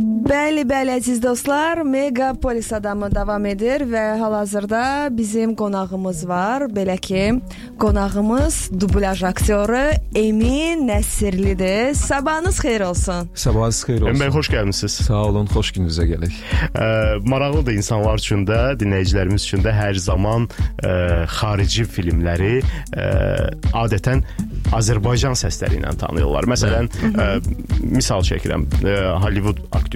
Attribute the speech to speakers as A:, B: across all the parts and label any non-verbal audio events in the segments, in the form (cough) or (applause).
A: Bəli, bəli, əziz dostlar, Megapolis adamı davam edir və hal-hazırda bizim qonağımız var. Belə ki, qonağımız dublyaj aktyoru Emin Nəsirlidir. Sabahınız xeyir olsun.
B: Sabahınız xeyir olsun.
C: Emin bəy, xoş gəlmisiniz.
B: Sağ olun, xoş gününüzə gələk.
C: Ə, maraqlıdır insanlar üçün də, dinləyicilərimiz üçün də hər zaman ə, xarici filmləri ə, adətən Azərbaycan səsləri ilə tanıyırlar. Məsələn, ə, misal çəkirəm, ə, Hollywood aktyoru,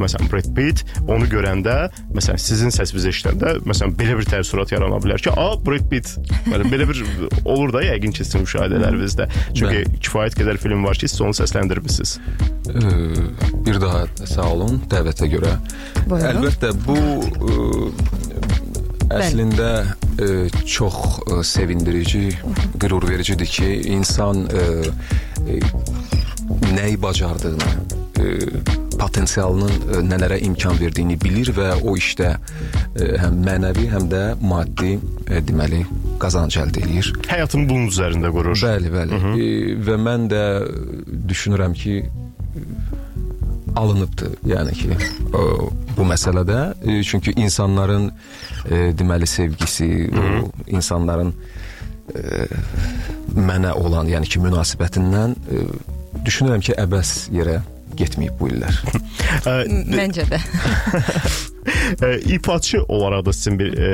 C: məsələn Brad Pitt, onu görəndə, məsələn sizin səsinizi eşidəndə, məsələn belə bir təəssürat yarana bilər ki, "A, Brad Pitt." Belə belə bir olur da yəqin ki, sizin müşahidələrinizdə. Çünki kifayət qədər film var ki, siz onu səsləndirmisiniz.
B: Ee, bir daha sağ olun dəvətə görə.
A: Buyurun.
B: Əlbəttə bu ə, əslində ə, çox ə, sevindirici, qürur vericidir ki, insan ə, ə, nəyi bacardığını, ə, potensialının ə, nələrə imkan verdiyini bilir və o işdə ə, həm mənəvi, həm də maddi ə, deməli qazanc əldə eləyir.
C: Həyatını bunun üzərində qurur.
B: Bəli, bəli. E, və mən də düşünürəm ki alınıbdı, yəni ki, o, bu məsələdə e, çünki insanların e, deməli sevgisi, o, insanların e, mənə olan, yəni ki, münasibətindən e, düşünürəm ki, əbəs yerə getməyib bu illər. (laughs)
A: Məncə də. (laughs)
C: ifaçı olaraq da sizin bir e,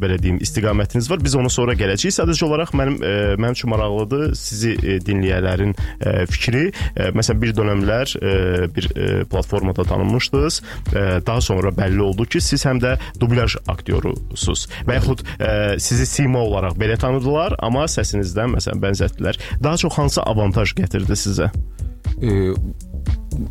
C: belə deyim istiqamətiniz var. Biz ona sonra gələcəyik. Sadəcə olaraq mənim e, mənim üçün maraqlıdır sizi e, dinləyənlərin e, fikri. E, məsələn bir dövrlər e, bir e, platformada tanınmışdınız. E, daha sonra bəlli oldu ki, siz həm də dublyaj aktyorusunuz. Və yaxud e, sizi sima olaraq belə tanıdılar, amma səsinizdən məsələn bənzətdilər. Daha çox hansı avantaj gətirdi sizə?
B: E,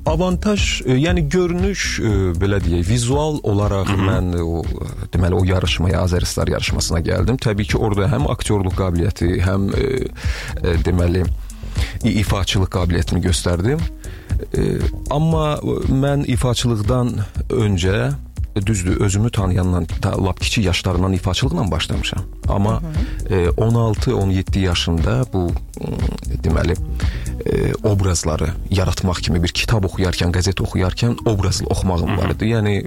B: avantaj, e, yəni görünüş e, belə deyək, vizual olaraq mən o e, deməli o yarışmaya, Azəristar yarışmasına gəldim. Təbii ki, orada həm aktyorluq qabiliyyəti, həm e, e, deməli i- ifaçılıq qabiliyyətini göstərdim. E, amma mən ifaçılıqdan öncə e, düzdür, özümü tanıyandan da, lap kiçik yaşlarından ifaçılıqla başlamışam. Amma e, 16-17 yaşında bu m, deməli e, obrazları yaratmaq kimi bir kitab oxuyarkən, qəzet oxuyarkən obrazlı oxumağım var idi. Yəni e,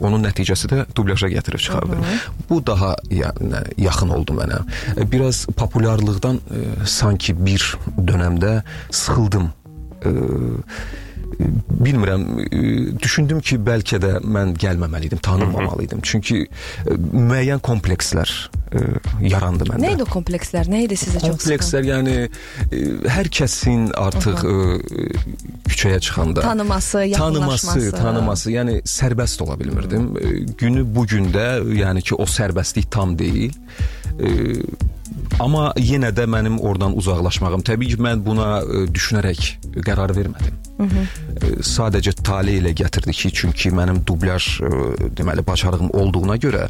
B: onun nəticəsi də dublyaja gətirib çıxardı. Bu daha yəni yaxın oldu mənə. E, Biraz populyarlıqdan e, sanki bir dövrdə sıxıldım. E, bilmirəm, e, düşündüm ki, bəlkə də mən gəlməməli idim, tanınmamalıydım. Çünki e, müəyyən komplekslər e, yarandı məndə.
A: Nə idi o komplekslər? Nə idi sizə çox?
B: Komplekslər yəni hər kəsin artıq e, küçəyə çıxanda
A: Tanıması,
B: tanıması, tanıması, yəni sərbəst ola bilmirdim. Günü bu gündə yəni ki o sərbəstlik tam deyil. Amma yenə də mənim oradan uzaqlaşmağım. Təbii ki, mən buna e, düşünərək qərar vermədim. E, Sadəcə tale ilə gətirdi ki, çünki mənim dublyaj e, deməli bacarığım olduğuna görə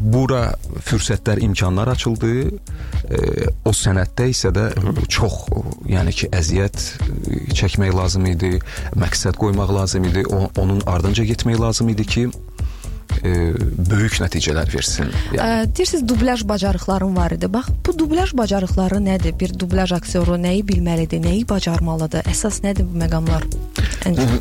B: bura fürsətlər, imkanlar açıldı. O sənətdə isə də çox yəni ki, əziyyət çəkmək lazım idi, məqsəd qoymaq lazım idi, onun ardınca getmək lazım idi ki, e, böyük nəticələr versin. Yəni
A: Ə, Deyirsiniz dublyaj bacarıqlarım var idi. Bax, bu dublyaj bacarıqları nədir? Bir dublyaj aktyoru nəyi bilməlidir, nəyi bacarmalıdır? Əsas nədir bu məqamlar?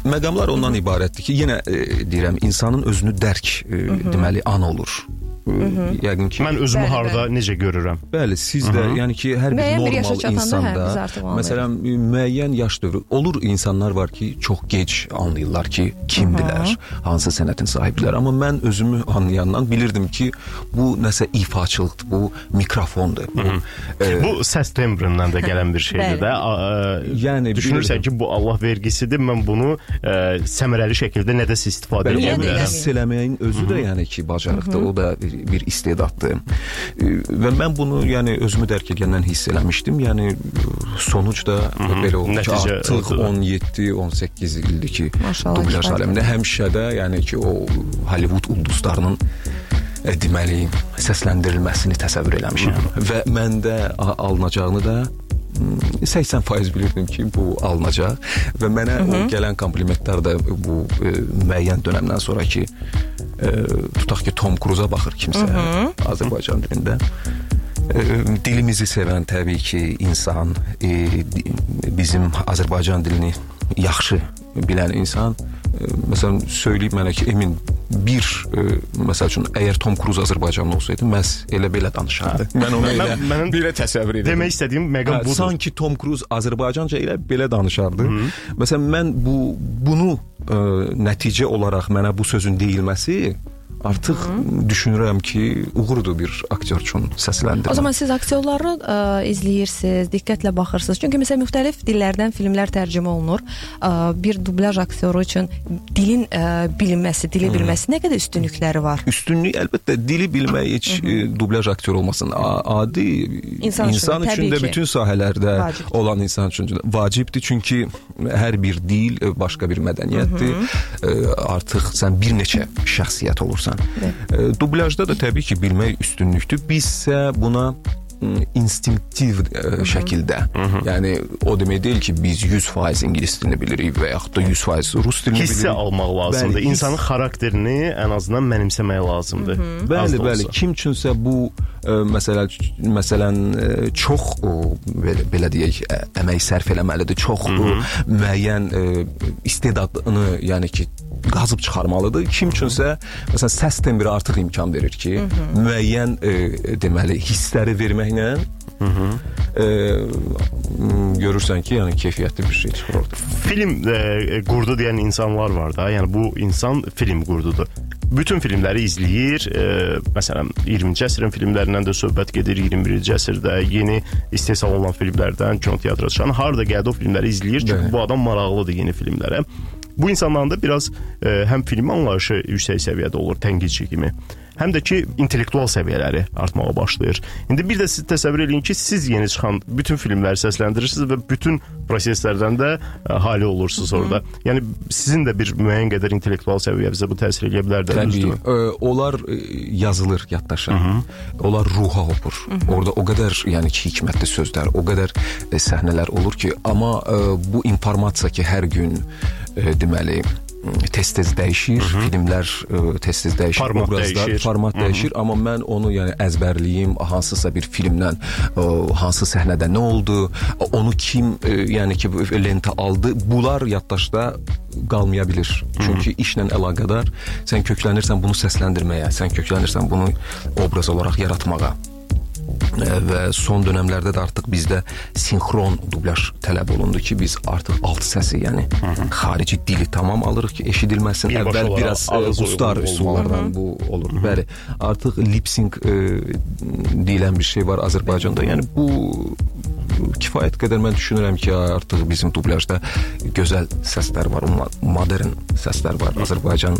B: Məqamlar ondan ibarətdir ki, yenə e, deyirəm, insanın özünü dərk e, deməli an olur. E, Yəqin ki
C: Mən özümü
A: Bəli,
C: harda necə görürəm?
B: Bəli, siz də, yəni ki, hər bir
A: Müəyyən bir yaşa
B: normal
A: çatanda, hə,
B: insanda,
A: biz artıq onu
B: məsələn, müəyyən yaş dövrü olur insanlar var ki, çox gec anlayırlar ki, kimdilər, hansı sənətin sahiblər. Amma mən özümü anlayandan bilirdim ki, bu nəsə ifaçılıqdır, bu mikrofondur. Bu, e,
C: Bu səs tembrindən də gələn bir şeydir
A: Bəli.
C: də. A- ə,
B: Yəni,
C: düşünürsən
B: bilirdim.
C: ki, bu Allah vergisidir. Mən bunu ə, səmərəli şəkildə nədəsə istifadə
B: Bəli,
C: edə
A: deyirəm?
C: bilərəm.
B: hiss eləməyin özü də yəni ki, bacarıqdır. O da bir istedaddır. E, Və mən bunu yəni özümü dərk edəndən hiss eləmişdim. Yəni sonucda belə oldu ki,
C: Nəticə
B: artıq
C: oldu da.
B: 17-18 ildir ki, dublyaj aləmində həmişə də yəni ki, o Hollywood ulduzlarının e, deməli səsləndirilməsini təsəvvür eləmişəm və məndə alınacağını da 80% bilirdim ki, bu alınacaq. Və mənə o gələn komplimentlər də bu e, müəyyən dövrdən sonrakı e, tutaq ki, Tom Cruise-a baxır kimsə Azərbaycan dilində. E, dilimizi sevən təbii ki, insan, e, bizim Azərbaycan dilini yaxşı bilən insan. e, məsələn söyləyib mənə ki, Emin bir e, məsəl üçün əgər Tom Cruise Azərbaycanlı olsaydı, məhz elə belə danışardı. Mən onu elə
C: Mən- mənim
B: belə təsəvvür edirəm.
C: Demək istədiyim məqam
B: Hə,
C: budur.
B: sanki Tom Cruise Azərbaycanca elə belə danışardı. Məsələn mən bu bunu ə, nəticə olaraq mənə bu sözün deyilməsi artıq düşünürəm ki, uğurdur bir aktyor üçün səsləndirmə.
A: O zaman siz aktyorları ə, izləyirsiniz, diqqətlə baxırsınız. Çünki məsələn müxtəlif dillərdən filmlər tərcümə olunur. Ə, bir dublyaj aktyoru üçün dilin ə, bilinməsi, dili bilməsi nə qədər üstünlükləri var?
B: Üstünlük əlbəttə dili bilmək heç e, dublyaj aktyor olmasın. A- Adi
A: İnsan üçün,
B: insan üçün
A: təbii
B: də
A: ki.
B: bütün sahələrdə
A: Vacibdir.
B: olan insan üçün də vacibdir çünki hər bir dil e, başqa bir mədəniyyətdir. E, Artıq sən bir neçə şəxsiyyət olursan. E, Dublyajda da təbii ki, bilmək üstünlükdür. Bizsə buna instinktiv ə, şəkildə. Yəni o demək deyil ki, biz 100% ingilis dilini bilirik və yaxud da 100% rus dilini bilirik.
C: Hissə almaq lazımdır.
B: Bəli,
C: İnsanın xarakterini ən azından mənimsəmək lazımdır. Az
B: Bəli,
C: da
B: bəli.
C: olsa.
B: Kim üçünsə bu ə, məsələ məsələn ə, çox ə, belə, belə deyək, ə, əmək sərf eləməlidir. Çox ə, müəyyən ə, istedadını, yəni ki, qazıb çıxarmalıdır. Kim üçünsə məsələn səs tembri artıq imkan verir ki, müəyyən ə, deməli hissləri verməklə ə, m, görürsən ki, yəni keyfiyyətli bir şey çıxır orada.
C: Film e, qurdu deyən insanlar var da. Yəni bu insan film qurdudur. Bütün filmləri izləyir. E, məsələn, 20-ci əsrin filmlərindən də söhbət gedir. 21-ci əsrdə yeni istehsal olunan filmlərdən, kino teatra çıxan harda gəldi o filmləri izləyir. Çünki
B: Bəli.
C: bu adam maraqlıdır yeni filmlərə. Bu insanların da biraz e, həm film anlayışı yüksək səviyyədə olur, tənqidçi kimi. Həm də ki, intellektual səviyyələri artmağa başlayır. İndi bir də siz təsəvvür eləyin ki, siz yeni çıxan bütün filmləri səsləndirirsiniz və bütün proseslərdən də ə, hali olursunuz orada. Yəni sizin də bir müəyyən qədər intellektual səviyyənizə bu təsir edə bilər də,
B: Təbii.
C: düzdürmü?
B: Ə, onlar ə, yazılır yaddaşa. Onlar ruha hopur. Orada o qədər yəni ki, hikmətli sözlər, o qədər səhnələr olur ki, amma ə, bu informasiya ki, hər gün ə, deməli tez-tez dəyişir, filmlər ə, tez-tez dəyişir,
C: Format
B: obrazlar,
C: dəyişir.
B: format dəyişir, amma mən onu yəni əzbərliyim, hansısa bir filmdən ə, hansı səhnədə nə oldu, onu kim ə, yəni ki lentə aldı, bunlar yaddaşda qalmaya bilər. Çünki işlə əlaqədar sən köklənirsən bunu səsləndirməyə, sən köklənirsən bunu obraz olaraq yaratmağa. Və son dövrlərdə də artıq bizdə sinxron dublyaj tələb olundu ki, biz artıq alt səsi, yəni xarici dili tamam alırıq ki, eşidilməsin.
C: Birbaşa
B: Əvvəl biraz qustar
C: uyğun
B: üsullardan bu olur. Bəli, artıq lip sync ə, deyilən bir şey var Azərbaycanda. Yəni bu kifayət qədər mən düşünürəm ki, artıq bizim dublyajda gözəl səslər var, modern səslər var. Azərbaycan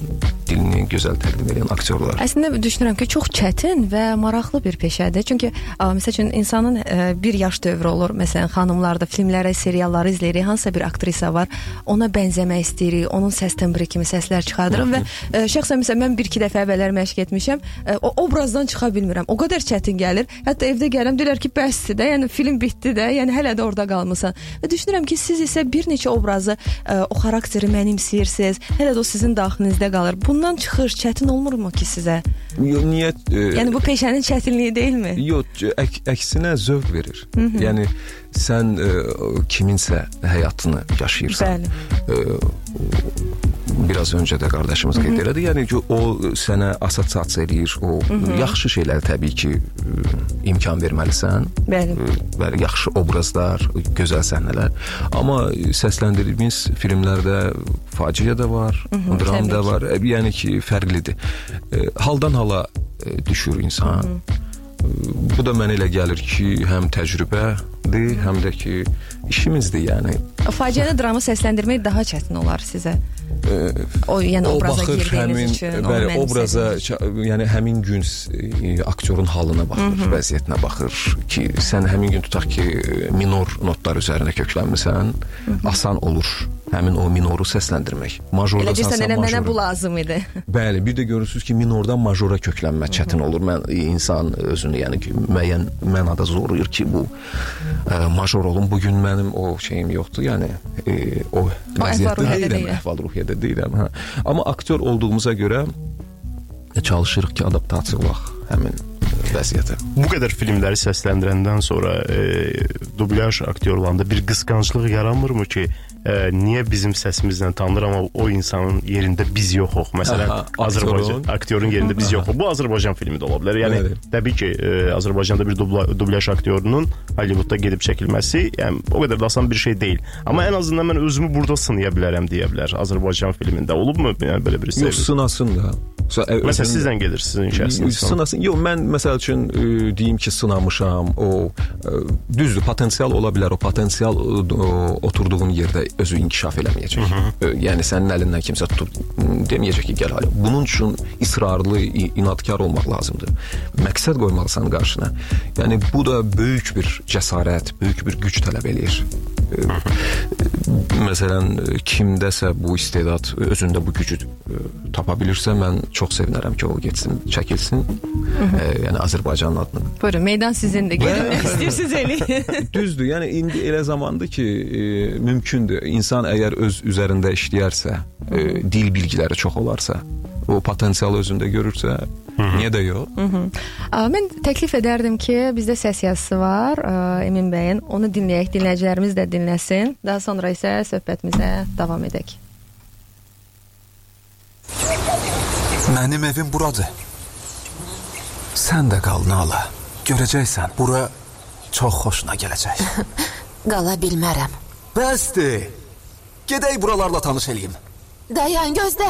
B: dilini gözəl təqdim edən aktyorlar.
A: Əslində düşünürəm ki, çox çətin və maraqlı bir peşədir. Çünki ə, məsəl üçün insanın ə, bir yaş dövrü olur. Məsələn, xanımlarda filmləri, serialları izləyirik. Hansısa bir aktrisa var, ona bənzəmək istəyirik. Onun səs tembri kimi səslər çıxardırıq və ə, şəxsən məsələn mən 1-2 dəfə əvvəllər məşq etmişəm. O obrazdan çıxa bilmirəm. O qədər çətin gəlir. Hətta evdə gələm deyirlər ki, bəsdir də, yəni film bitdi də, yəni hələ də orada qalmısan. Və düşünürəm ki, siz isə bir neçə obrazı, ə, o xarakteri mənimsəyirsiniz. Hələ də o sizin daxilinizdə qalır. Bundan çıxış çətin olmurmu ki sizə?
B: Niyə ə,
A: Yəni bu peşənin çətinliyi deyilmi?
B: Yox, ək, əksinə zövq verir. Yəni sən ə, kiminsə həyatını yaşayırsan.
A: Bəli.
B: Ə, biraz öncə də qardaşımız qeyd elədi. Yəni ki, o sənə assosiasiya eləyir. O yaxşı şeylər təbii ki, ə, imkan verməlisən.
A: Bəli.
B: Bəli, yaxşı obrazlar, gözəl səhnələr. Amma səsləndirdiyimiz filmlərdə faciə də var, dram
A: təbii
B: da
A: ki.
B: var. Ə, Yəni ki, fərqlidir. Ə, Haldan hala ə, düşür insan. Bu da mənə elə gəlir ki, həm təcrübə sənətdir, həm də ki işimizdir, yəni.
A: Faciəni dramı səsləndirmək daha çətin olar sizə. O yəni
B: o
A: obraza girdiyiniz üçün,
B: bəli, obraza, yəni həmin gün e, aktyorun halına baxır, vəziyyətinə baxır ki, sən həmin gün tutaq ki, minor notlar üzərinə köklənmisən, asan olur həmin o minoru səsləndirmək.
A: Elə
B: Majorda
A: deyirsən, elə mənə bu lazım idi.
B: Bəli, bir də görürsüz ki, minordan majora köklənmə çətin olur. Mən insan özünü, yəni ki, müəyyən mənada zorlayır ki, bu ə, major olum. Bu gün mənim o şeyim yoxdur. Yəni e, o vəziyyətdə deyiləm,
A: deyil.
B: əhval-ruhiyyədə deyiləm. Hə. Amma aktyor olduğumuza görə çalışırıq ki, adaptasiya olaq həmin vəziyyətə.
C: Bu qədər filmləri səsləndirəndən sonra e, dublyaj aktyorlarında bir qısqanclıq yaranmırmı ki, e, niyə bizim səsimizlə tanınır amma o insanın yerində biz yoxuq. Məsələn,
B: Aha,
C: Azərbaycan
B: aktyorun.
C: yerində biz yoxuq. Bu Azərbaycan filmi də ola bilər. Yəni
B: Bəli.
C: təbii ki, e, Azərbaycanda bir dubla, dublyaj aktyorunun Hollywoodda gedib çəkilməsi, yəni o qədər də asan bir şey deyil. Amma ən azından mən özümü burada sınaya bilərəm deyə bilər. Azərbaycan filmində olubmu yəni belə bir
B: Yox,
C: şey?
B: sınasın da. Ə,
C: Məsələn, sizdən gedir sizin şəxsiniz.
B: Sınasın. Yox, mən məsəl üçün ə, deyim ki, sınamışam. O ə, düzdür, potensial ola bilər. O potensial ə, o, oturduğun yerdə özü inkişaf eləməyəcək. Ə, yəni sənin əlindən kimsə tutub deməyəcək ki, gəl hələ. Bunun üçün israrlı, inadkar olmaq lazımdır. Məqsəd qoymalısan qarşına. Yəni bu da böyük bir cəsarət, böyük bir güc tələb eləyir. Məsələn, kimdəsə bu istedad özündə bu gücü ə, tapa bilirsə, mən çox sevinərəm ki, o getsin, çəkilsin. Ə, yəni Azərbaycanın adını.
A: Buyurun, meydan sizindir. Gedin nə (laughs) istəyirsiniz eləyin. (laughs)
B: Düzdür. Yəni indi elə zamandır ki, e, mümkündür. İnsan əgər öz üzərində işləyərsə, e, dil bilgiləri çox olarsa, o potensial özündə görürsə, niyə də yox?
A: Aa, Mən təklif edərdim ki, bizdə səs yazısı var, Emin bəyin. Onu dinləyək, dinləyicilərimiz də dinləsin. Daha sonra isə söhbətimizə davam edək.
D: Mənim evim buradır. Sən də qal Nala. Görəcəksən, bura çox xoşuna gələcək. (laughs)
E: Qala bilmərəm.
D: Bəsdir. Gedək buralarla tanış eləyim.
E: Dayan gözlə.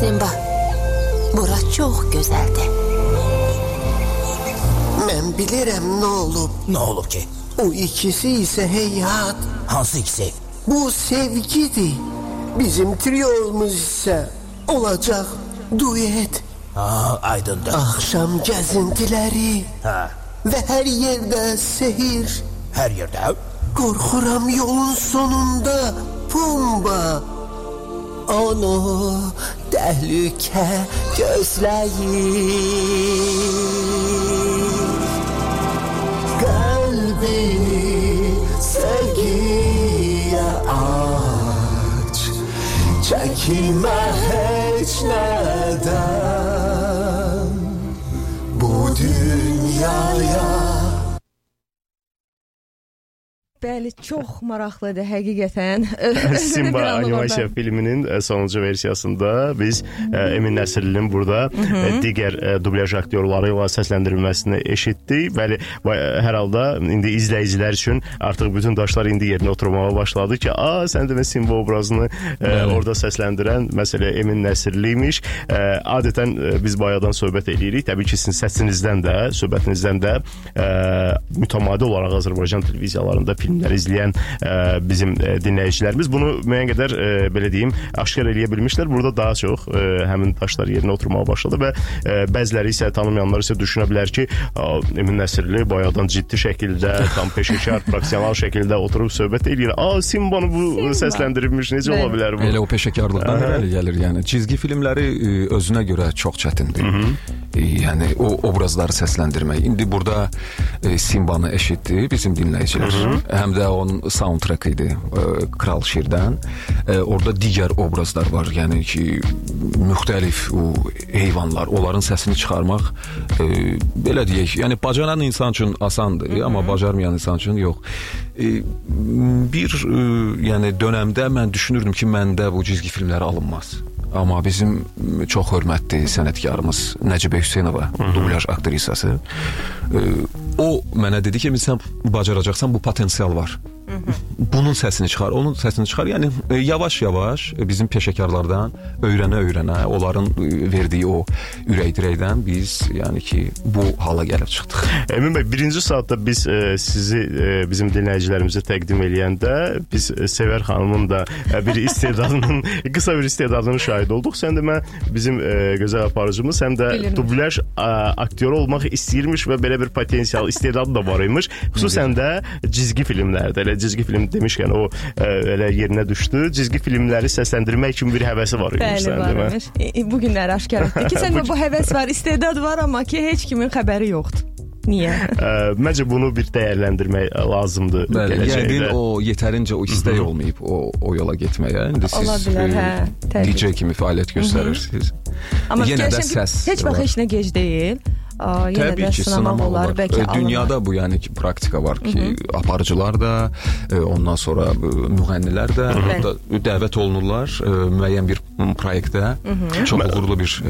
E: Simba, bura çox gözəldir.
F: Mən bilirəm nə olub.
G: Nə olub ki?
F: O ikisi isə heyhat.
G: Hansı ikisi?
F: Bu sevgidir. Bizim triyomuz isə olacaq duet.
G: Ha, aydındır.
F: Axşam gəzintiləri
G: Hə,
F: və hər yerdə sehir.
G: hər yerdə.
F: Qorxuram yolun sonunda Pumba. onu tehlike gözləyir Kalbini sevgiye aç. Çekinme hiç neden.
A: Bəli, çox maraqlıdır həqiqətən. (laughs)
C: Simba animasiya filminin e, sonuncu versiyasında biz e, Emin Nəsirlinin burada e, digər dublyaj aktyorları ilə səsləndirilməsini eşitdik. Bəli, hər halda indi izləyicilər üçün artıq bütün daşlar indi yerinə oturmağa başladı ki, a sən demə Simba obrazını orada səsləndirən məsələ Emin Nəsirli imiş. Adətən biz bayaqdan söhbət eləyirik. Təbii ki, sizin səsinizdən də, söhbətinizdən də mütəmadi olaraq Azərbaycan televiziyalarında filmlər izləyən e, bizim e, dinləyicilərimiz bunu müəyyən qədər e, belə deyim, aşkar eləyə bilmişlər. Burada daha çox e, həmin daşlar yerinə oturmağa başladı və e, bəziləri isə tanımayanlar isə düşünə bilər ki, Emin Nəsirli bayaqdan ciddi şəkildə, (laughs) tam peşəkar, professional şəkildə oturub söhbət eləyir. A, Simbanı bu
A: Simba.
C: səsləndirilmiş necə ola bilər bu?
B: Elə o peşəkarlıqdan irəli gəlir. Yəni cizgi filmləri ə, özünə görə çox çətindir. E, Yəni o obrazları səsləndirmək. İndi burada e, Simbanı eşitdi bizim dinləyicilər. Həm də onun soundtrack idi e, Kral Şirdən. E, orada digər obrazlar var. Yəni ki müxtəlif o heyvanlar, onların səsini çıxarmaq e, belə deyək, yəni bacaran insan üçün asandır, amma bacarmayan insan üçün yox. E, bir e, yəni dönəmdə mən düşünürdüm ki, məndə bu cizgi filmləri alınmaz. Amma bizim çox hörmətli sənətkarımız Nəcibə Hüseynova, dublyaj aktrisası, e, o mənə dedi ki, sən bacaracaqsan, bu potensial var. Bunun səsini çıxar, onun səsini çıxar. Yəni e, yavaş-yavaş e, bizim peşəkarlardan öyrənə-öyrənə, onların e, verdiyi o ürək-dirəkdən biz yəni ki, bu hala gəlib çıxdıq.
C: Emin bəy, birinci saatda biz e, sizi e, bizim dinləyicilərimizə təqdim eləyəndə biz e, Sevər xanımın da e, bir istedadının (laughs) qısa bir istedadının şahid olduq. Sən də mən bizim e, gözəl aparıcımız həm də
A: Bilirmiş.
C: dublyaj a, aktyoru olmaq istəyirmiş və belə bir potensial, istedadı da var imiş. Xüsusən də cizgi filmlərdə, elə cizgi film demişkən o e, elə yerinə düşdü. Cizgi filmləri səsləndirmək kimi bir həvəsi var imiş
A: Bəli,
C: səndə. mən.
A: varmış. E, e, Bu günlər aşkar etdi ki, səndə bu həvəs var, istedad var, amma ki heç kimin xəbəri yoxdur. Niyə?
C: Ə, Məncə bunu bir dəyərləndirmək lazımdır
B: Bəli,
C: gələcəkdə.
B: yəqin o yetərincə o istək olmayıb o o yola getməyə. İndi siz
A: Ola bilər,
B: e,
A: hə, təbii.
B: DJ kimi fəaliyyət göstərirsiniz.
A: Amma
B: Yenə də səs
A: heç vaxt
B: var.
A: heç nə gec deyil. Yenə
B: Təbii
A: də
B: ki,
A: sınamaq olar,
B: olar.
A: bəlkə
B: E, Dünyada bu yəni ki, praktika var ki, aparıcılar da, e, ondan sonra e, müğənnilər də da dəvət olunurlar müəyyən bir proyektdə. Çox uğurlu bir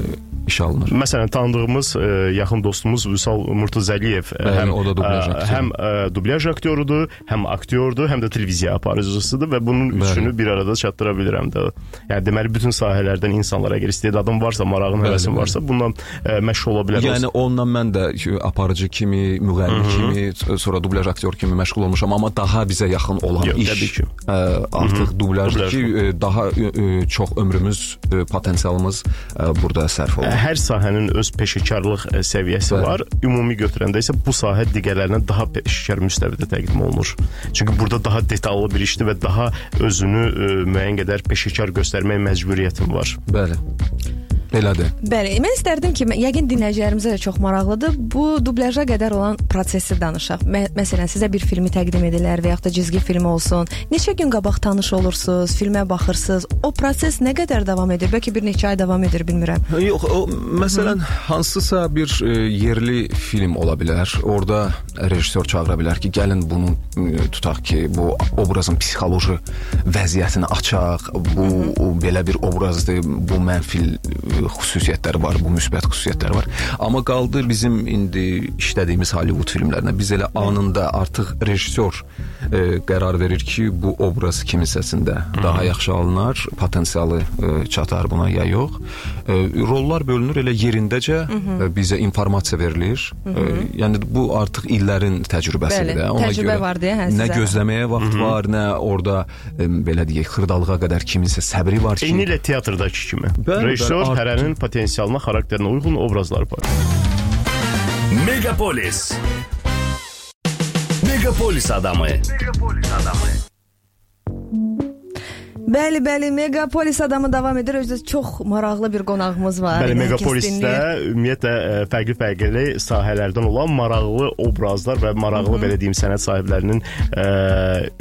B: iş alınır.
C: Məsələn, tanıdığımız ə, yaxın dostumuz Vüsal Murtuzəliyev həm
B: o da dublyaj aktyoru.
C: həm ə, dublyaj aktyorudur, həm aktyordur, həm də televiziya aparıcısıdır və bunun
B: Bəli.
C: üçünü bir arada çatdıra bilirəm də. Yəni deməli bütün sahələrdən insanlara əgər istedadın varsa, marağın, həvəsin varsa, bundan ə, məşğul ola bilər.
B: Yəni onunla mən də ki, aparıcı kimi, müğənni kimi, sonra dublyaj aktyor kimi məşğul olmuşam, amma daha bizə yaxın olan
C: Yox,
B: iş
C: təbii ki.
B: ə, artıq dublyajdır
C: Dublyaj.
B: ki, ə, daha ə, çox ömrümüz, ə, potensialımız ə, burada sərf olunur.
C: Hər sahənin öz peşəkarlıq səviyyəsi
B: Bəli.
C: var. Ümumi götürəndə isə bu sahə digərlərindən daha peşəkar müstəvidə təqdim olunur. Çünki burada daha detallı bir işdir və daha özünü ə, müəyyən qədər peşəkar göstərmək məcburiyyətin var.
B: Bəli. Belədir.
A: Bəli, mən istərdim ki, yəqin dinləyicilərimizə də çox maraqlıdır. Bu dublyaja qədər olan prosesi danışaq. Mə məsələn, sizə bir filmi təqdim edirlər və yaxud da cizgi film olsun. Neçə gün qabaq tanış olursunuz, filmə baxırsınız. O proses nə qədər davam edir? Bəlkə bir neçə ay davam edir, bilmirəm.
B: Yox, o məsələn hansısa bir e, yerli film ola bilər. Orda rejissor çağıra bilər ki, gəlin bunu e, tutaq ki, bu obrazın psixoloji vəziyyətini açaq. Bu o, belə bir obrazdır, bu mənfi e, xüsusiyyətləri var, bu müsbət xüsusiyyətləri var. Amma qaldı bizim indi işlədiyimiz Hollywood filmlərinə. Biz elə anında artıq rejissor e, qərar verir ki, bu obraz kimin səsində daha yaxşı alınar, potensialı e, çatar buna ya yox. E, rollar bölünür elə yerindəcə e, bizə informasiya verilir. E, yəni bu artıq illərin təcrübəsidir
A: Bəli,
B: də. Ona
A: təcrübə
B: görə
A: var deyə, hə,
B: Nə
A: sizə.
B: gözləməyə vaxt var, nə orada e, belə deyək, xırdalığa qədər kiminsə səbri var ki,
C: Eyni ilə teatrdakı kimi. Rejissor
B: bəli,
C: hərənin potensialına, xarakterinə uyğun obrazlar var.
H: Megapolis. Megapolis adamı.
A: Bəli, bəli, Megapolis adamı davam edir. Özdə çox maraqlı bir qonağımız var.
C: Bəli, Megapolisdə ümumiyyətlə ə, fərqli-fərqli sahələrdən olan maraqlı obrazlar və maraqlı belə deyim sənət sahiblərinin ə,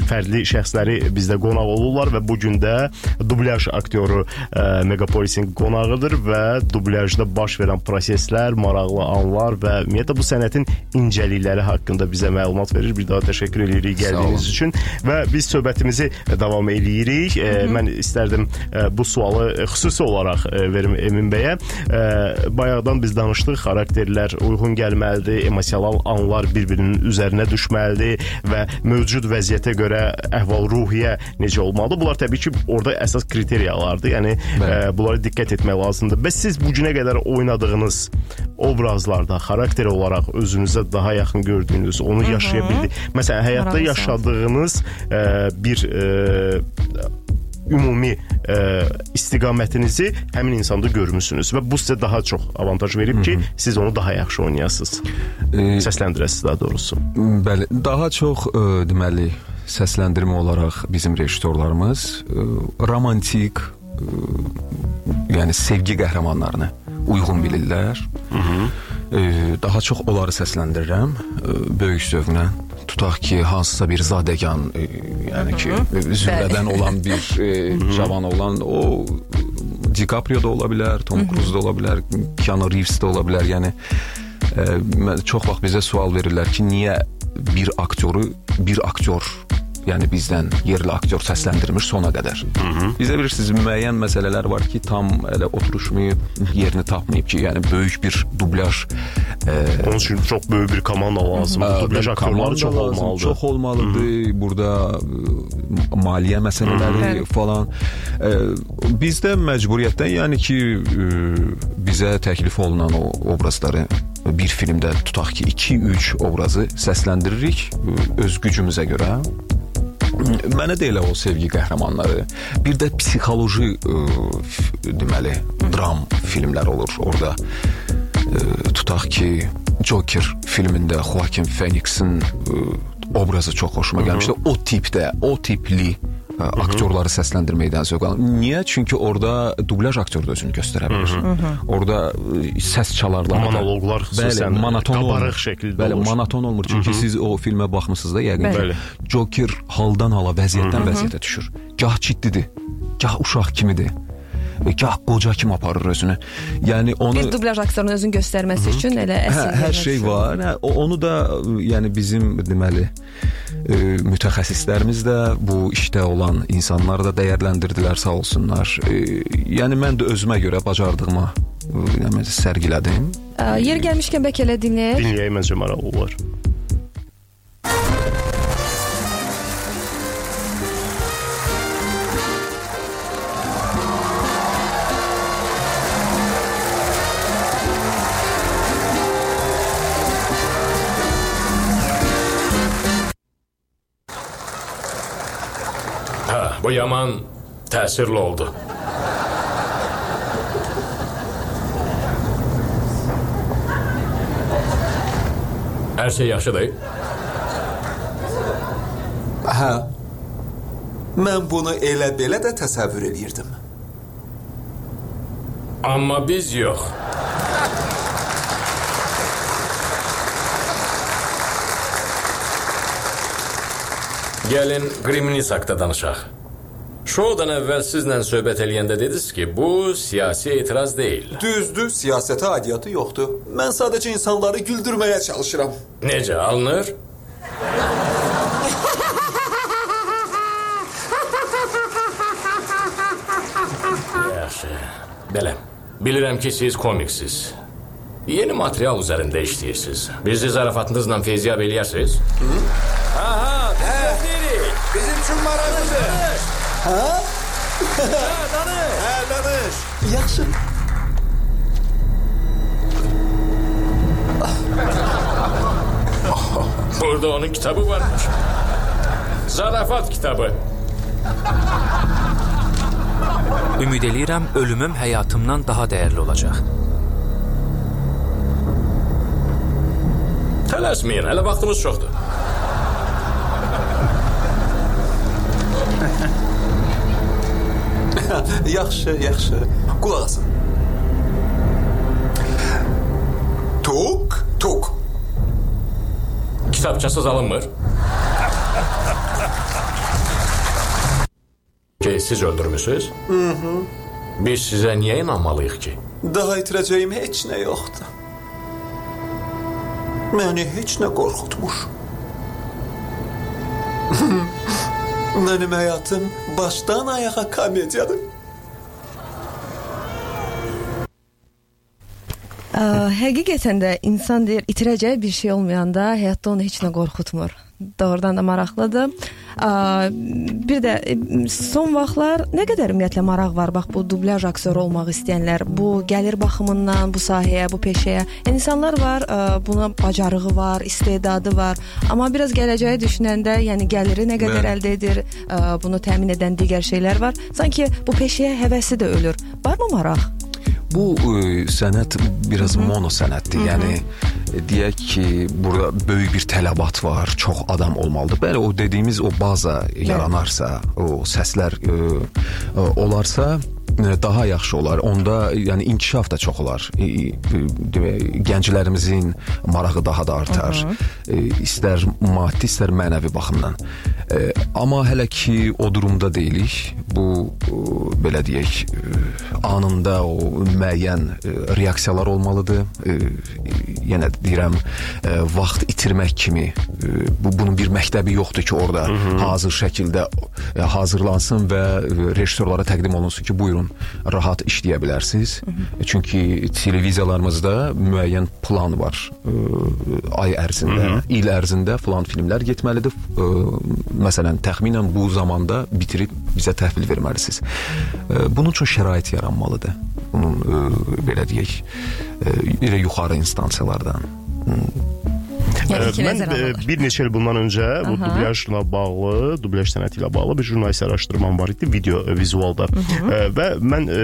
C: fərqli şəxsləri bizdə qonaq olurlar və bu gün də dublyaj aktyoru ə, Megapolisin qonağıdır və dublyajda baş verən proseslər, maraqlı anlar və ümumiyyətlə bu sənətin incəlikləri haqqında bizə məlumat verir. Bir daha təşəkkür edirik gəldiyiniz üçün və biz söhbətimizi davam eləyirik. Ə, mən istərdim bu sualı xüsusi olaraq verim Emin bəyə. Bayaqdan biz danışdıq, xarakterlər uyğun gəlməlidir, emosional anlar bir-birinin üzərinə düşməlidir və mövcud vəziyyətə görə əhval-ruhiyyə necə olmalıdır? Bunlar təbii ki, orada əsas kriteriyalardır. Yəni ə, bunlara diqqət etmək lazımdır. Bəs siz bu günə qədər oynadığınız obrazlarda xarakter olaraq özünüzə daha yaxın gördüyünüz, onu yaşaya bildiyiniz, məsələn, həyatda yaşadığınız ə, bir ə, ümumi ə, istiqamətinizi həmin insanda görmüsünüz və bu sizə daha çox avantaj verib ki, siz onu daha yaxşı oynayasınız.
B: e,
C: Səsləndirəsiniz daha doğrusu.
B: Bəli, daha çox ə, deməli səsləndirmə olaraq bizim rejissorlarımız ə, romantik, ə, yəni sevgi qəhrəmanlarını uyğun bilirlər. Ə, daha çox onları səsləndirirəm ə, böyük zövqlə. Tutaq ki, hansısa bir zadəgan, ə, yəni ki, zümrədən olan bir ə, cavan olan o DiCaprio da ola bilər, Tom Cruise da ola bilər, Keanu Reeves də ola bilər. Yəni mən- çox vaxt bizə sual verirlər ki, niyə bir aktyoru bir aktyor yəni bizdən yerli aktyor səsləndirmir sona qədər. Bizə bilirsiniz müəyyən məsələlər var ki, tam elə oturuşmayıb, yerini tapmayıb ki, yəni böyük bir dublyaj
C: Onun üçün çox böyük bir komanda lazımdır. Dublaj aktyorları çox olmalıdır.
B: Çox olmalıdır. Burada e, maliyyə məsələləri falan. E, bizdə məcburiyyətdən, yəni ki, e, bizə təklif olunan o obrazları bir filmdə tutaq ki, 2-3 obrazı səsləndiririk e, öz gücümüzə görə. Mənə də elə o sevgi qəhrəmanları, bir də psixoloji ə, deməli, dram filmlər olur orada. Tutaq ki, Joker filmində Joaquin Phoenix'in ə, obrazı çox xoşuma gəlmişdi. O tipdə, o tipli ə, aktyorları səsləndirməkdən zövq alıram. Niyə? Çünki orada dublyaj aktyoru da özünü göstərə bilir. Orada ə, səs çalarlar,
C: Monoloqlar xüsusən
B: bəli, monoton
C: qabarıq şəkildə
B: bəli,
C: olur.
B: monoton olmur. Çünki siz o filmə baxmısınız da yəqin.
C: Bəli.
B: Joker haldan hala, vəziyyətdən vəziyyətə düşür. Gah ciddidir, gah uşaq kimidir. Və Gah qoca kimi aparır özünü. Yəni onu
A: Bir dublyaj aktyorunun özünü göstərməsi üçün elə
B: Hə,
A: əsl
B: hər şey var. Hə, onu da yəni bizim deməli ə, mütəxəssislərimiz də bu işdə olan insanlar da dəyərləndirdilər sağ olsunlar. Ə, yəni mən də özümə görə bacardığıma yəni sərgilədim.
A: Ə, Yer gəlmişkən bəlkə elə dinləyək.
C: Dinləyək məncə maraqlı olar.
I: Bu yaman təsirli oldu. Hər şey yaxşıdır.
D: Hə. Mən bunu elə belə də təsəvvür eləyirdim.
I: Amma biz yox. Gəlin Grimnis haqqında danışaq. Şoudan əvvəl sizlə söhbət eləyəndə dediniz ki, bu siyasi etiraz deyil.
D: Düzdür, siyasətə aidiyyatı yoxdur. Mən sadəcə insanları güldürməyə çalışıram.
I: Necə alınır? Yaxşı. Belə. Bilirəm ki, siz komiksiz. Yeni material üzərində işləyirsiniz. Bizi zarafatınızla fezyab eləyərsiniz? Aha, biz deyirik.
D: Bizim üçün maraqlıdır. Hə?
I: Hə, danış.
D: Hə, danış. Yaxşı. (laughs)
I: Burada onun kitabı varmış. Zarafat kitabı.
J: Ümid eləyirəm ölümüm həyatımdan daha dəyərli olacaq.
I: Tələsməyin, hələ vaxtımız çoxdur. (laughs) (laughs)
D: yaxşı, yaxşı. Qulaq asın. Tuk, tuk.
I: Kitabçasız alınmır. Ki siz öldürmüsünüz?
D: Hı hı.
I: Biz sizə niyə inanmalıyıq ki?
D: Daha itirəcəyim heç nə yoxdur. Məni heç nə qorxutmur. (laughs) Mənim həyatım başdan ayağa komediyadır.
A: Ə, həqiqətən də insan deyir itirəcəyi bir şey olmayanda həyatda onu heç nə qorxutmur. Doğrudan da maraqlıdır. Bir də ə, son vaxtlar nə qədər ümumiyyətlə maraq var bax bu dublyaj aktyoru olmaq istəyənlər, bu gəlir baxımından bu sahəyə, bu peşəyə. Yəni insanlar var, buna bacarığı var, istedadı var, amma biraz gələcəyi düşünəndə, yəni gəliri nə qədər
B: Bəli.
A: əldə edir, bunu təmin edən digər şeylər var. Sanki bu peşəyə həvəsi də ölür. Varmı maraq?
B: Bu e, sənət biraz mono sənətdir. Yəni e, deyək ki, burada böyük bir tələbat var, çox adam olmalıdır. Bəli, o dediyimiz o baza yaranarsa, o səslər e, e, olarsa daha yaxşı olar. Onda yəni inkişaf da çox olar. Demək, gənclərimizin marağı daha da artar. E, istər maddi, istər mənəvi baxımdan. Amma hələ ki o durumda deyilik. Bu belə deyək, e, anında o müəyyən e, reaksiyalar olmalıdır. E, yenə deyirəm, vaxt itirmək kimi bu bunun bir məktəbi yoxdur ki, orada Hı -hı. hazır şəkildə hazırlansın və e, rejissorlara təqdim olunsun ki, buyurun, rahat işləyə bilərsiniz. Hı -hı. Çünki televiziyalarımızda müəyyən plan var. E, ay ərzində, Hı -hı. il ərzində falan filmlər getməlidir. E, məsələn, təxminən bu zamanda bitirib bizə təhvil verməlisiniz. E, bunun üçün şərait yaranmalıdır. Bunun e, belə deyək, e, yuxarı instansiyalardan.
C: Yəni mən e, bir neçə il bundan öncə bu Aha. dublyajla bağlı, dublyaj sənəti ilə bağlı bir jurnalist araşdırmam var idi video e, vizualda. E, və mən e,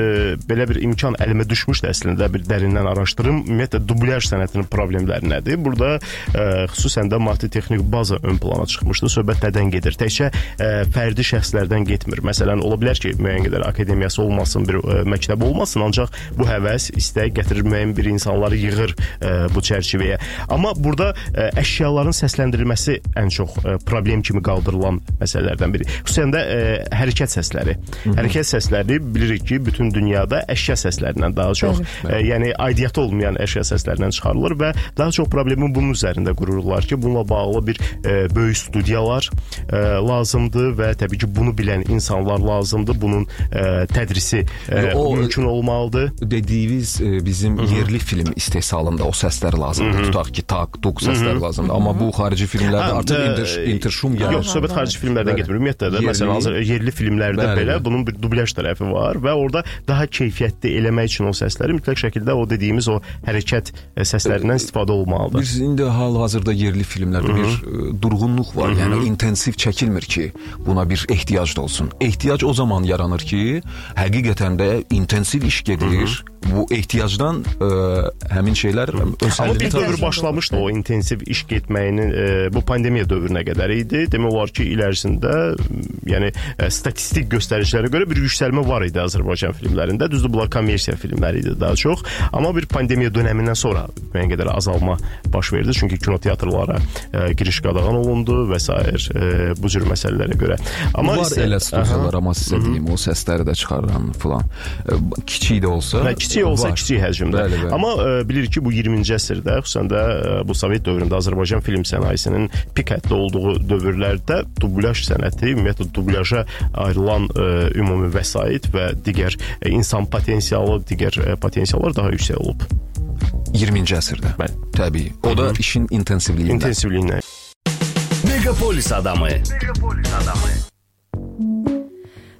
C: belə bir imkan əlimə düşmüşdü əslində bir dərindən araşdırım. Ümumiyyətlə dublyaj sənətinin problemləri nədir? Burada e, xüsusən də maddi texnik baza ön plana çıxmışdı. Söhbət nədən gedir? Təkcə e, fərdi şəxslərdən getmir. Məsələn, ola bilər ki, müəyyən qədər akademiyası olmasın, bir e, məktəb olmasın, ancaq bu həvəs, istək gətirir müəyyən bir insanları yığır e, bu çərçivəyə. Amma burada e, əşyaların səsləndirilməsi ən çox ə, problem kimi qaldırılan məsələlərdən biri. Xüsusən də ə, hərəkət səsləri. Hı -hı. Hərəkət səsləri bilirik ki, bütün dünyada əşya səslərindən daha çox, ə, yəni aidiyyatı olmayan əşya səslərindən çıxarılır və daha çox problemi bunun üzərində qururlar ki, bununla bağlı bir ə, böyük studiyalar ə, lazımdır və təbii ki, bunu bilən insanlar lazımdır. Bunun ə, tədrisi ə, o mümkün olmalıdır.
B: Dediyiniz ə, bizim Hı -hı. yerli film istehsalında o səslər lazımdır. Hı -hı. Tutaq ki, tak, tuk səslər lazımdır. Amma bu xarici filmlərdə hə, artıq inter, interşum gəlir.
C: Yox, söhbət xarici filmlərdən getmir. Ümumiyyətlə də məsələn hazır yerli filmlərdə bəli, belə bunun bir dublyaj tərəfi var və orada daha keyfiyyətli eləmək üçün o səsləri mütləq şəkildə o dediyimiz o hərəkət səslərindən istifadə olmalıdır.
B: Biz indi hal-hazırda yerli filmlərdə Hı -hı. bir e, durğunluq var. Hı -hı. Yəni intensiv çəkilmir ki, buna bir ehtiyac da olsun. Ehtiyac o zaman yaranır ki, həqiqətən də intensiv iş gedir. Hı -hı bu ehtiyacdan ə, həmin şeylər
C: öz Amma bir dövr başlamışdı o intensiv iş getməyinin ə, bu pandemiya dövrünə qədər idi. Demək olar ki, il ərzində yəni ə, statistik göstəricilərə görə bir yüksəlmə var idi Azərbaycan filmlərində. Düzdür, bunlar kommersiya filmləri idi daha çox. Amma bir pandemiya dönəmindən sonra müəyyən qədər azalma baş verdi. Çünki kinoteatrlara ə, giriş qadağan olundu və s. Ə, bu cür məsələlərə görə.
B: Amma var isə, elə studiyalar, amma sizə deyim, o səsləri də çıxaran filan. Kiçik də olsa,
C: hə, kiçik olsa var. kiçik həcmdə. Bəli, bəli. Amma ə, bilirik ki, bu 20-ci əsrdə, xüsusən də ə, bu Sovet dövründə Azərbaycan film sənayesinin pik həddə olduğu dövrlərdə dublyaj sənəti, ümumiyyətlə dublyaja ayrılan ə, ümumi vəsait və digər ə, insan potensialı, digər ə, potensiallar daha yüksək olub.
B: 20-ci əsrdə. Bəli. Təbii. O da Hı -hı. işin intensivliyindən.
C: İntensivliyindən.
H: Megapolis adamı. Megapolis adamı.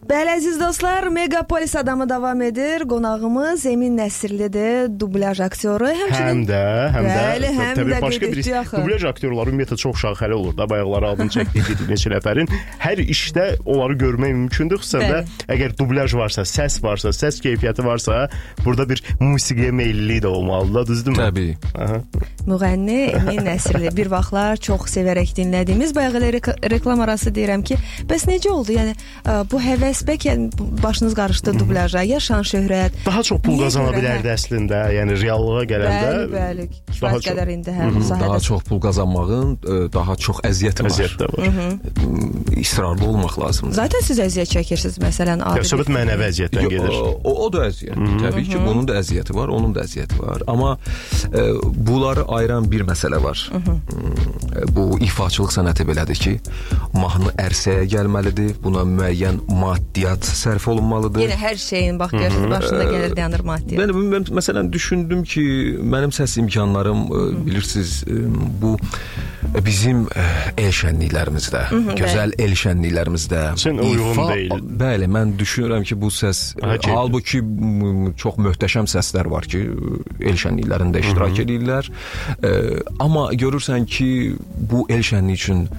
A: Bəli əziz dostlar, Megapolis adamı davam edir. Qonağımız Emin Nəsirlidir, dublyaj aktyoru.
C: Həmçinin həm də, həm də
A: bəli, həm
C: təbii
A: də
C: başqa bir dublyaj aktyorları ümumiyyətlə çox şaxəli olur da. Bayaqları adını çəkdik bir (laughs) neçə nəfərin. Hər işdə onları görmək mümkündür. Xüsusən də əgər dublyaj varsa, səs varsa, səs keyfiyyəti varsa, burada bir musiqiyə meyllilik də olmalıdır, düzdürmü?
B: Təbii.
C: Aha.
A: Müğənni Emin Nəsirli bir vaxtlar çox sevərək dinlədiyimiz, bayaq reklam arası deyirəm ki, bəs necə oldu? Yəni bu həvəs bəs bəlkə başınız qarışdı dublyaja, ya şan şöhrət.
C: Daha çox pul qazana bilərdi əslində, yəni reallığa gələndə.
A: Bəli, bəli. Daha çox qədər indi hər sahədə.
B: Daha çox pul qazanmağın daha çox əziyyəti var.
C: Əziyyət də var.
B: İsrarlı olmaq lazımdır.
A: Zaten siz əziyyət çəkirsiniz məsələn,
C: adi. Söhbət mənəvi əziyyətdən gedir.
B: O, o da əziyyət. Təbii ki, bunun da əziyyəti var, onun da əziyyəti var. Amma e, bunları ayıran bir məsələ var. Bu ifaçılıq sənəti belədir ki, mahnı ərsəyə gəlməlidir. Buna müəyyən maddi maddiyyat sərf olunmalıdır.
A: Yenə hər şeyin bax görürsüz başında gəlir dayanır maddiyyat.
B: Mən, mən məsələn düşündüm ki, mənim səs imkanlarım Hı -hı. bilirsiniz bu bizim el şənliklərimizdə, Hı -hı, gözəl bəli. el şənliklərimizdə
C: Sən uyğun deyil.
B: Bəli, mən düşünürəm ki, bu səs Həkimdir. halbuki çox möhtəşəm səslər var ki, el şənliklərində iştirak Hı -hı. edirlər. Amma görürsən ki, bu el şənliyi üçün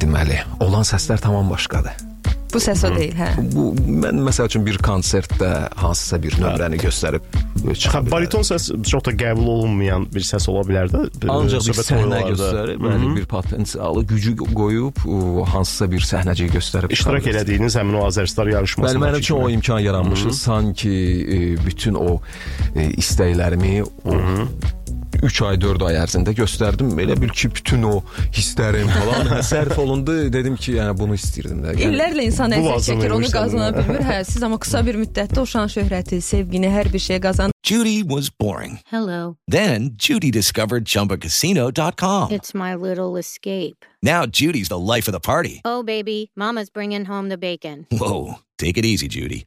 B: deməli, olan səslər tamam başqadır.
A: Bu səs o deyil, hə.
B: Bu mən məsəl üçün bir konsertdə hansısa bir nömrəni göstərib
C: çıxa bilər. Bariton səs çox da qəbul olunmayan bir səs ola bilər də.
B: Ancaq bir səhnə göstərib, bəli, bir potensialı, gücü qoyub hansısa bir səhnəcik göstərib.
C: İştirak elədiyiniz həmin o Azərstar yarışmasında.
B: Bəli, mənim üçün o imkan yaranmışdı. Sanki bütün o istəklərimi o 3 ay 4 ay ərzində göstərdim. Elə bil ki, bütün o hisslərim falan (laughs) sərf olundu. Dedim ki, yəni bunu istirdim də. Yəni,
A: İllərlə insan əziyyət çəkir, onu qazana bilmir. Hə, siz amma qısa bir müddətdə o şan şöhrəti, sevgini, hər bir şey qazandınız.
K: Judy was boring.
L: Hello.
K: Then Judy discovered ChumbaCasino.com.
L: It's my little escape.
K: Now Judy's the life of the party.
L: Oh, baby, Mama's bringing home the bacon.
K: Whoa, take it easy, Judy.